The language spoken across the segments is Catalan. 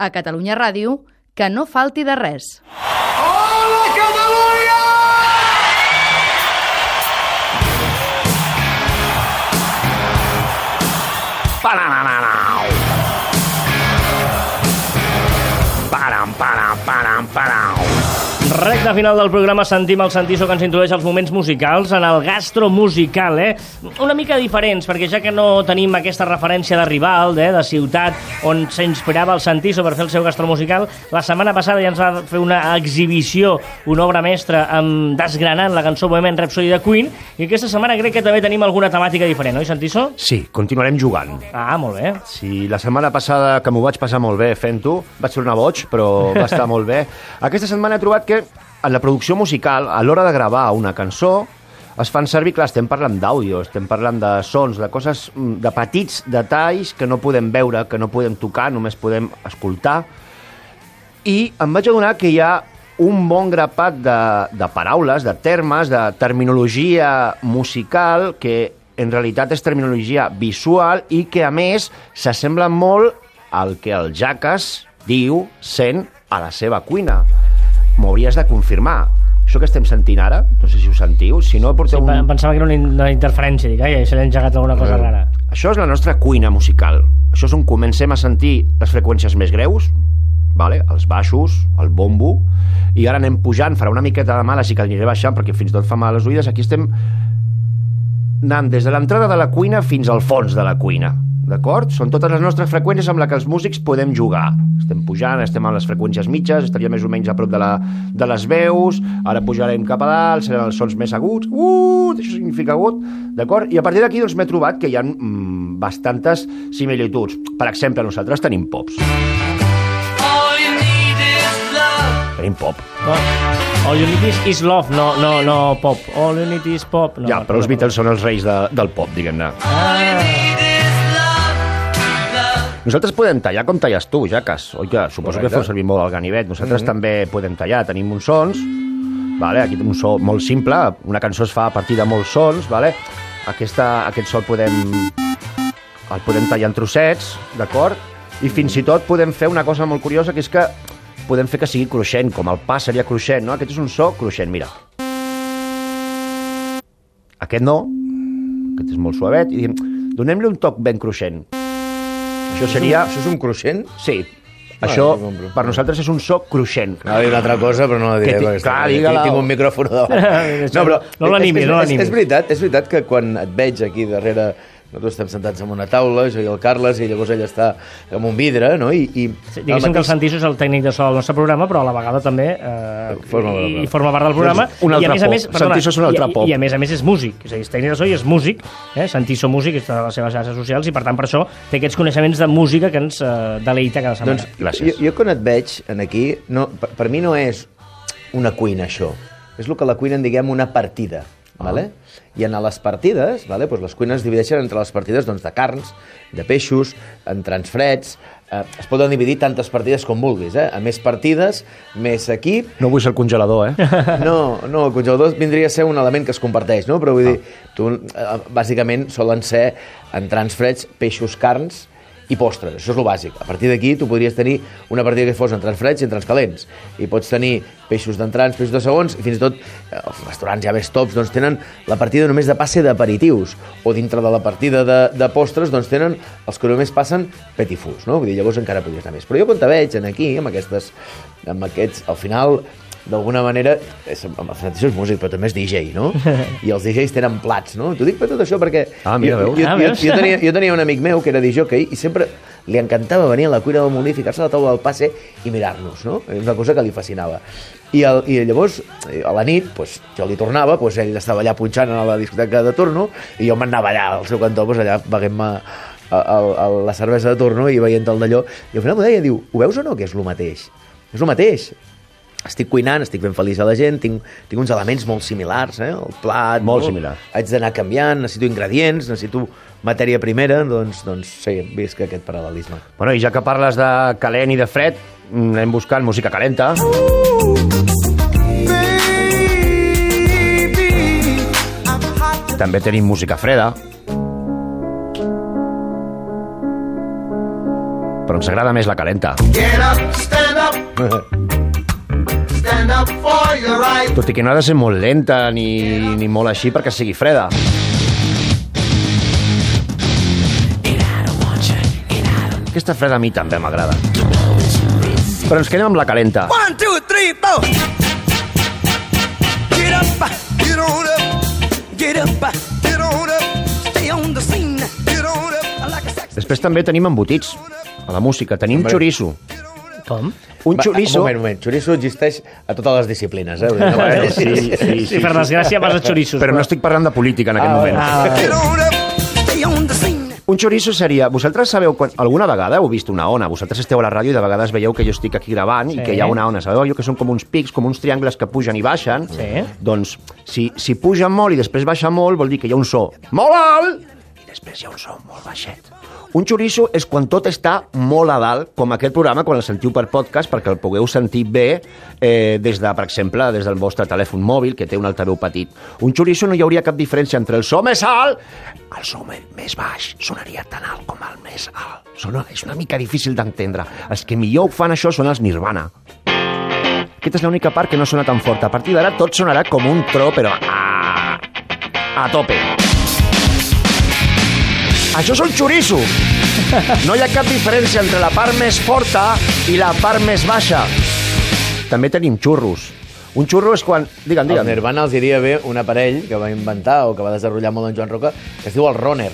a Catalunya Ràdio, que no falti de res. Hola, Catalunya! Parananau. Recte final del programa sentim el Santiso que ens introdueix els moments musicals en el gastro musical, eh? Una mica diferents, perquè ja que no tenim aquesta referència de rival, eh, de ciutat, on s'inspirava el Santiso per fer el seu gastro musical, la setmana passada ja ens va fer una exhibició, una obra mestra, amb desgranant la cançó Bohemian Rhapsody de Queen, i aquesta setmana crec que també tenim alguna temàtica diferent, oi, Santiso? Sí, continuarem jugant. Ah, molt bé. Sí, la setmana passada, que m'ho vaig passar molt bé fent-ho, vaig tornar boig, però va estar molt bé. Aquesta setmana he trobat que en la producció musical, a l'hora de gravar una cançó, es fan servir, clar, estem parlant d'àudio, estem parlant de sons, de coses, mm, de petits detalls que no podem veure, que no podem tocar, només podem escoltar. I em vaig adonar que hi ha un bon grapat de, de paraules, de termes, de terminologia musical que en realitat és terminologia visual i que, a més, s'assembla molt al que el Jacques diu, sent a la seva cuina. M'ho hauries de confirmar. Això que estem sentint ara, no sé si ho sentiu, si no Sí, porteu em un... pensava que era una, in- una interferència, dic, ai, se li ha engegat alguna cosa Eh, rara. Això és la nostra cuina musical. Això és on comencem a sentir les freqüències més greus, vale? els baixos, el bombo, i ara anem pujant, farà una miqueta de mal, així que aniré baixant, perquè fins i tot fa mal a les oïdes. Aquí estem anant des de l'entrada de la cuina fins al fons de la cuina. D'acord? Són totes les nostres freqüències amb les que els músics podem jugar. Estem pujant, estem a les freqüències mitges, estaria més o menys a prop de, la, de les veus, ara pujarem cap a dalt, seran els sons més aguts, uh, això significa agut, d'acord? I a partir d'aquí doncs, m'he trobat que hi ha mm, bastantes similituds. Per exemple, nosaltres tenim pops. Tenim pop. No. All you need is, is love, no, no, no pop. All you need is pop. No, ja, però els Beatles són els reis de, del pop, diguem-ne. Nosaltres podem tallar com talles tu, Jacques. Oi que suposo Correcte. que feu servir molt el ganivet. Nosaltres també podem tallar. Tenim uns sons, vale? aquí tenim un so molt simple. Una cançó es fa a partir de molts sons. Vale? Aquesta, aquest so el podem, el podem tallar en trossets, d'acord? I fins i tot podem fer una cosa molt curiosa, que és que podem fer que sigui cruixent, com el pa seria cruixent, no? Aquest és un so cruixent, mira. Aquest no, aquest és molt suavet, i donem-li un toc ben cruixent. Això seria... Això és un cruixent? Sí. Ah, Això, compro. per nosaltres, és un so cruixent. Anava a dir una altra cosa, però no la diré. Que perquè clar, digue-la. Tinc un micròfon davant. No l'animis, és- no és- l'animis. És veritat, és veritat que quan et veig aquí darrere nosaltres estem sentats en una taula, jo i el Carles, i llavors ell està amb un vidre, no? I, i Sí, Diguéssim que el Santiso és el tècnic de so del nostre programa, però a la vegada també eh, Forma part del i, programa. i forma part del programa. Un I a altre més a més, perdona, Santiso és un altre i, pop. I, a més a més és músic, és a dir, és tècnic de so i és músic, eh? Santiso músic, està a les seves xarxes socials i per tant per això té aquests coneixements de música que ens eh, deleita cada setmana. Doncs Gràcies. Jo, jo quan et veig en aquí, no, per, per mi no és una cuina, això. És el que la cuina en diguem una partida. Ah. Vale? I en les partides, vale, doncs les cuines es divideixen entre les partides doncs, de carns, de peixos, en freds... Eh, es poden dividir tantes partides com vulguis. Eh? A més partides, més equip... No vull ser el congelador, eh? No, no, el congelador vindria a ser un element que es comparteix, no? Però vull dir, tu, eh, bàsicament solen ser entrants freds, peixos, carns i postres, això és el bàsic. A partir d'aquí tu podries tenir una partida que fos entrants freds i entrants calents. I pots tenir peixos d'entrants, peixos de segons, i fins i tot eh, els restaurants ja més tops doncs, tenen la partida només de passe d'aperitius. O dintre de la partida de, de postres doncs, tenen els que només passen petit fus, no? Vull dir, llavors encara podries anar més. Però jo quan te veig en aquí, amb, aquestes, amb aquests, al final d'alguna manera, és, el Francisco és músic, però també és DJ, no? I els DJs tenen plats, no? T'ho dic per tot això perquè... Ah, mira, jo, veus? jo, Ah, jo, jo, tenia, jo tenia un amic meu que era DJ i sempre li encantava venir a la cuina del molí, ficar-se a la taula del passe i mirar-nos, no? És una cosa que li fascinava. I, el, i llavors, eh, a la nit, pues, jo li tornava, pues, ell estava allà punxant a la discoteca de turno i jo m'anava allà al seu cantó, pues, allà beguem-me a, a, a la cervesa de turno i veient el d'allò. I al final m'ho deia, diu, ho veus o no, que és el mateix? És el mateix. Estic cuinant, estic fent feliç a la gent, tinc, tinc uns elements molt similars, eh? el plat... Molt no? similars. Haig d'anar canviant, necessito ingredients, necessito matèria primera, doncs, doncs sí, visc aquest paral·lelisme. Bueno, i ja que parles de calent i de fred, mm, anem buscant música calenta. També tenim música freda. però ens agrada més la calenta. Get up, stand up. Tot i que no ha de ser molt lenta ni, ni molt així perquè sigui freda. Aquesta freda a mi també m'agrada. Però ens quedem amb la calenta. One, two, three, four. Get up, get on up, get up, get on up, stay on the scene, get on up like. Després també tenim embotits a la música. Tenim Hombre. xoriço. Com? Un Va, xoriço... Un moment, un moment. Xoriço existeix a totes les disciplines, eh? No, Bueno, sí, sí, Sí, sí, per desgràcia vas a xorissos. Però no estic parlant de política en aquest Ah, moment. Ah. Un xoriço seria... Vosaltres sabeu, quan, alguna vegada heu vist una ona? Vosaltres esteu a la ràdio i de vegades veieu que jo estic aquí gravant Sí. i que hi ha una ona. Sabeu allò que són com uns pics, com uns triangles que pugen i baixen? Sí. Doncs, si, si puja molt i després baixa molt, vol dir que hi ha un so molt alt després hi ha un so molt baixet. Un xoriço és quan tot està molt a dalt, com aquest programa, quan el sentiu per podcast, perquè el pugueu sentir bé eh, des de, per exemple, des del vostre telèfon mòbil, que té un altaveu petit. Un xoriço no hi hauria cap diferència entre el so més alt el so més baix sonaria tan alt com el més alt. Sona, és una mica difícil d'entendre. Els que millor ho fan això són els Nirvana. Aquesta és l'única part que no sona tan forta. A partir d'ara tot sonarà com un tro, però a, a tope. Això és un xoriço. No hi ha cap diferència entre la part més forta i la part més baixa. També tenim xurros. Un xurro és quan... Digue'm, Al digue'm. Nirvana els diria bé un aparell que va inventar o que va desenvolupar molt en Joan Roca, que es diu el Roner,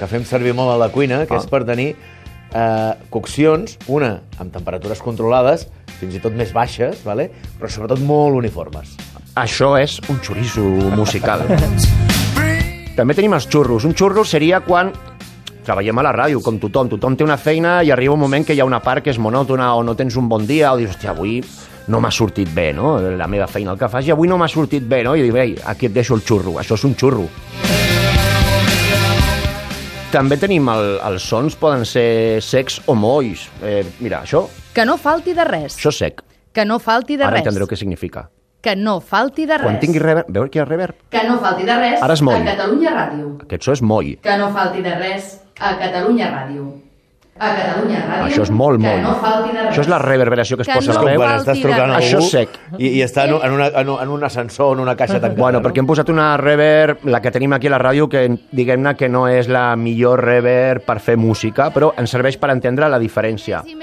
que fem servir molt a la cuina, que Ah. és per tenir eh, coccions, una amb temperatures controlades, fins i tot més baixes, vale? però sobretot molt uniformes. Això és un xoriço musical. També tenim els xurros. Un xurro seria quan treballem a la ràdio, com tothom. Tothom té una feina i arriba un moment que hi ha una part que és monòtona o no tens un bon dia o dius, hòstia, avui no m'ha sortit bé, no? La meva feina, el que fas, i avui no m'ha sortit bé, no? I dius, ei, aquí et deixo el xurro. Això és un xurro. També tenim el, els sons, poden ser secs o molls. Eh, mira, això, Que no falti de res. això sec. Que no falti de Ara res. entendreu què significa. Que no falti de res. Quan tingui reverb... Veu que hi ha reverb? Que no falti de res Ara és moll. a Catalunya Ràdio. Aquest so és moll. Que no falti de res a Catalunya Ràdio. A Catalunya Ràdio. Això és molt moll. no. Això és la reverberació que es Que posa a no la veu. Estàs trucant a Això és sec. I, i està en un, en, una, en, un, en un ascensor, en una caixa tancada. Bueno, perquè hem posat una reverb, la que tenim aquí a la ràdio, que diguem-ne que no és la millor reverb per fer música, però ens serveix per entendre la diferència. I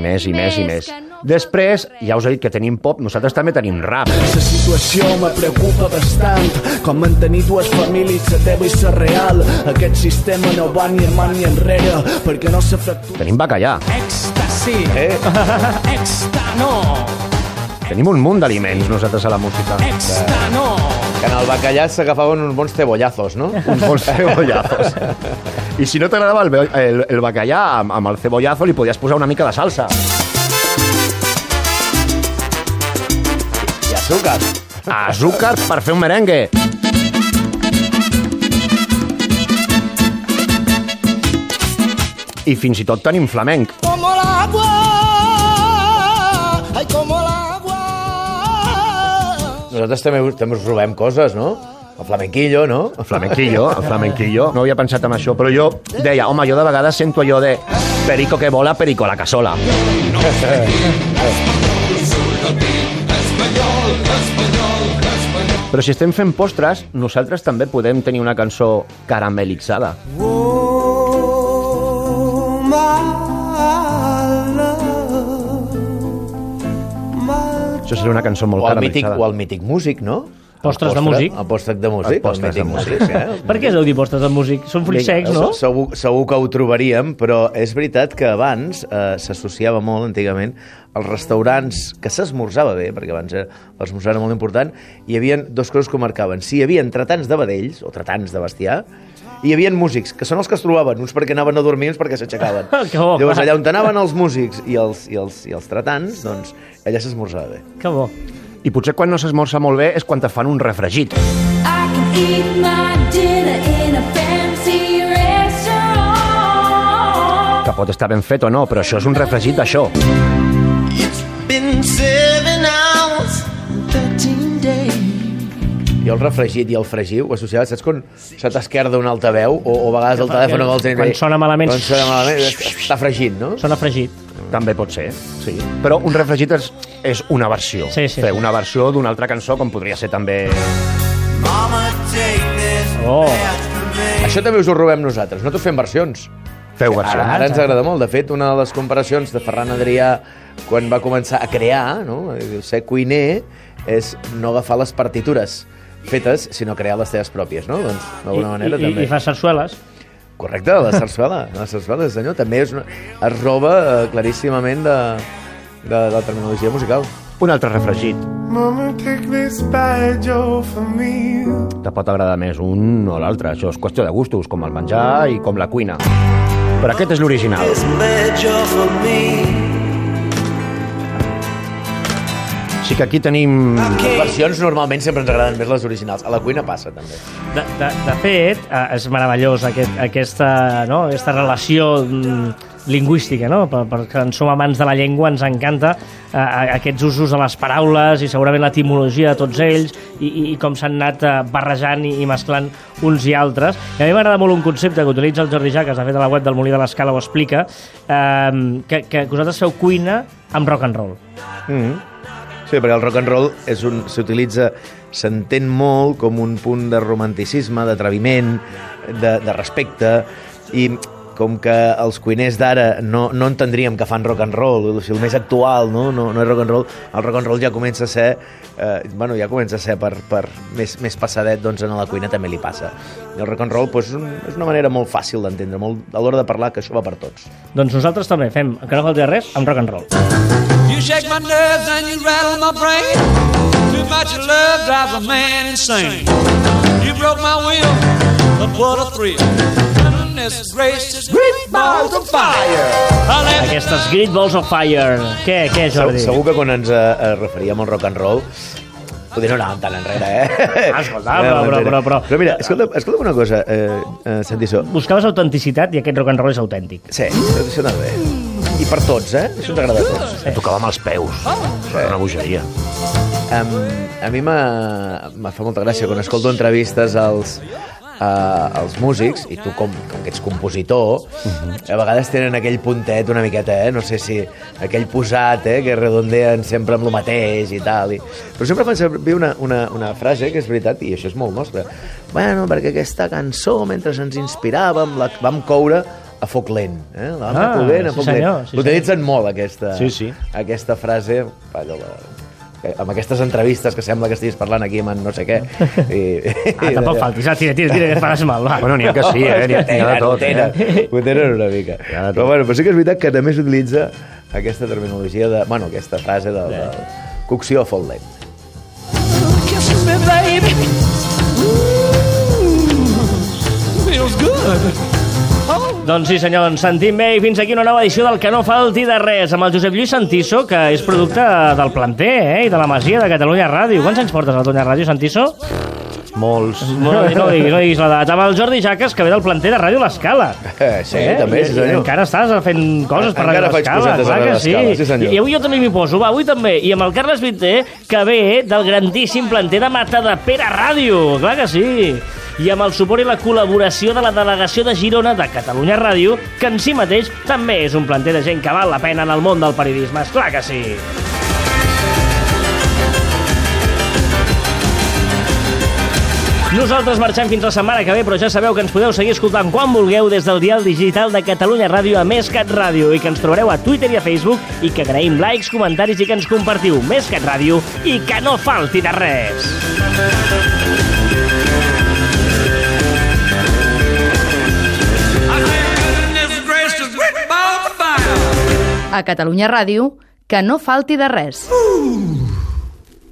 més, i més, i més. Després, ja us he dit que tenim pop, nosaltres també tenim rap. La situació me preocupa bastant Com mantenir dues famílies, la teva i la real Aquest sistema no va ni endavant ni enrere Perquè no se fractura Tenim bacallà. Èxtasi, Eh? èxtano, Tenim un munt d'aliments, nosaltres, a la música. èxtano Que en el bacallà s'agafaven uns bons cebollazos, no? Uns bons cebollazos. I si no t'agradava el, el, el bacallà amb, amb el cebollazo, li podies posar una mica de salsa. Azúcar. Azúcar per fer un merengue. I fins i tot tenim flamenc. Como el agua, ay como el agua Nosaltres també, també us robem coses, no? El flamenquillo, no? El flamenquillo, el flamenquillo. No havia pensat en això, però jo deia, home, jo de vegades sento allò de perico que vola, perico a la cassola. Però si estem fent postres, nosaltres també podem tenir una cançó caramelitzada. Oh, my love, my Això seria una cançó molt O el mític, caramelitzada. o el mític músic, no? Postres de postre- músic. El postre de músic. El postre mític de músic. eh? Per què es deu dir postres de músic? Són fruits secs, no? Segur, segur que ho trobaríem, però és veritat que abans eh, s'associava molt, antigament, als restaurants que s'esmorzava bé, perquè abans eh, l'esmorzar era molt important, hi havia dos coses que marcaven. Si hi havia tratants de vedells, o tratants de bestiar, i hi havia músics, que són els que es trobaven, uns perquè anaven a dormir, uns perquè s'aixecaven. Bo. Llavors, allà on anaven els músics i els, i els, i els tratants, doncs, allà s'esmorzava bé. Que bo. I potser quan no s'esmorza molt bé és quan te fan un refregit. I can eat my dinner in a fancy restaurant. Que pot estar ben fet o no, però això és un refregit d'això. Jo el refregit i el fregiu ho associava, saps quan se t'esquerda un altaveu o, o a vegades el telèfon no vols tenir... Quan sona malament. Quan sona malament, està fregint, no? Sona fregit. També pot ser, sí. Però un refregit és, és una versió. Sí, sí, Fer una versió d'una altra cançó, com podria ser també... Oh, Això també us ho robem nosaltres, nosaltres fem versions. Feu versió. Ara, ara ens agrada molt. De fet, una de les comparacions de Ferran Adrià quan va començar a crear, no? ser cuiner, és no agafar les partitures fetes, sinó crear les teves pròpies, no? Doncs, d'alguna manera, i, també. i fa sarsueles. Correcte, la sarsuela, la sarsuela, senyor, també és una... es roba eh, claríssimament de, de, de la terminologia musical. Un altre refregit. Mama, take this banjo for me. Te pot agradar més un o l'altre. Això és qüestió de gustos, com el menjar i com la cuina. Però aquest és l'original. banjo for me. Sí que aquí tenim... Les versions normalment sempre ens agraden més les originals. A la cuina passa, també. De, de, de fet, eh, és meravellós aquest, aquesta, no, aquesta relació mm, lingüística, no? Per, perquè en som amants de la llengua, ens encanta eh, aquests usos de les paraules i segurament l'etimologia de tots ells i, i, i com s'han anat eh, barrejant i, i mesclant uns i altres. I a mi m'agrada molt un concepte que utilitza el Jordi Jaques, de fet a la web del Molí de l'Escala ho explica, eh, que, que vosaltres feu cuina amb rock and roll. Mm Sí, perquè el rock and roll és un, s'utilitza, s'entén molt com un punt de romanticisme, d'atreviment, de, de respecte, i com que els cuiners d'ara no, no entendríem que fan rock and roll, o sigui, el més actual no, no, no és rock and roll, el rock and roll ja comença a ser, eh, bueno, ja comença a ser per, per més, més passadet, doncs en la cuina també li passa. I el rock and roll doncs, és una manera molt fàcil d'entendre, molt a l'hora de parlar que això va per tots. Doncs nosaltres també fem, que no falti res, amb rock and roll. You shake my nerves and you rattle my brain. Too much love drives a man insane. You broke my will, but what a thrill. Aquestes Great Balls of Fire. Què, què, Segur, Jordi? segur que quan ens eh, eh, referíem al rock and roll Poder no anàvem tan enrere, eh? Ah, escolta, però- però- però- però- Però mira, escolta, escolta una cosa, eh, eh, Santisó. Buscaves autenticitat i aquest rock and roll és autèntic. Sí, això està bé. I per tots, eh? Això ens agrada a tots. Em tocava amb els peus. Això era una bogeria. Um, a mi m'ha m'ha fa molta gràcia quan escolto entrevistes als, uh, als músics, i tu com, com que ets compositor, a vegades tenen aquell puntet una miqueta, eh? no sé si aquell posat, eh? que redondeen sempre amb el mateix i tal. I... Però sempre fan servir una, una, una frase que és veritat, i això és molt nostre. Bueno, perquè aquesta cançó, mentre ens inspiràvem, la vam coure a foc lent. Eh? La vam Ah, coure a sí foc senyor, lent. sí L'utilitzen molt, aquesta, Sí, sí. aquesta frase. Allò, la, eh, amb aquestes entrevistes que sembla que estiguis parlant aquí amb en no sé què. I, Ah, tampoc faltis. Ah, tira, tira, tira, que et faràs mal. Va. Bueno, n'hi ha que sí, eh? N'hi ha, ha de tot, ho tenen, eh? ho tenen una mica. De. Però, bueno, però sí que és veritat que també s'utilitza aquesta terminologia de... Bueno, aquesta frase de, de cocció a foc lent. me, baby. Ooh, feels good. Doncs sí, senyor, ens sentim bé i fins aquí una nova edició del Que no falti de res amb el Josep Lluís Santiso, que és producte del planter eh, i de la Masia de Catalunya Ràdio. Quants anys portes a Catalunya Ràdio, Santiso? Molts. No, no, diguis, no diguis l'edat. Amb el Jordi Jaques, que ve del planter de Ràdio L'Escala. Eh, sí, també, I- sí i senyor. Encara estàs fent coses per Encara Ràdio faig L'Escala, cosetes a Ràdio sí. Sí, senyor. I avui jo també m'hi poso, va, avui també. I amb el Carles Vinter, que ve del grandíssim planter de Mata de Pere Ràdio, clar que sí. I amb el suport i la col·laboració de la delegació de Girona de Catalunya Ràdio, que en si mateix també és un planter de gent que val la pena en el món del periodisme, esclar que sí. Nosaltres marxem fins la setmana que ve, però ja sabeu que ens podeu seguir escoltant quan vulgueu des del dial digital de Catalunya Ràdio a Més Cat Ràdio i que ens trobareu a Twitter i a Facebook i que agraïm likes, comentaris i que ens compartiu Més Cat Ràdio i que no falti de res. A Catalunya Ràdio, que no falti de res. Ooh,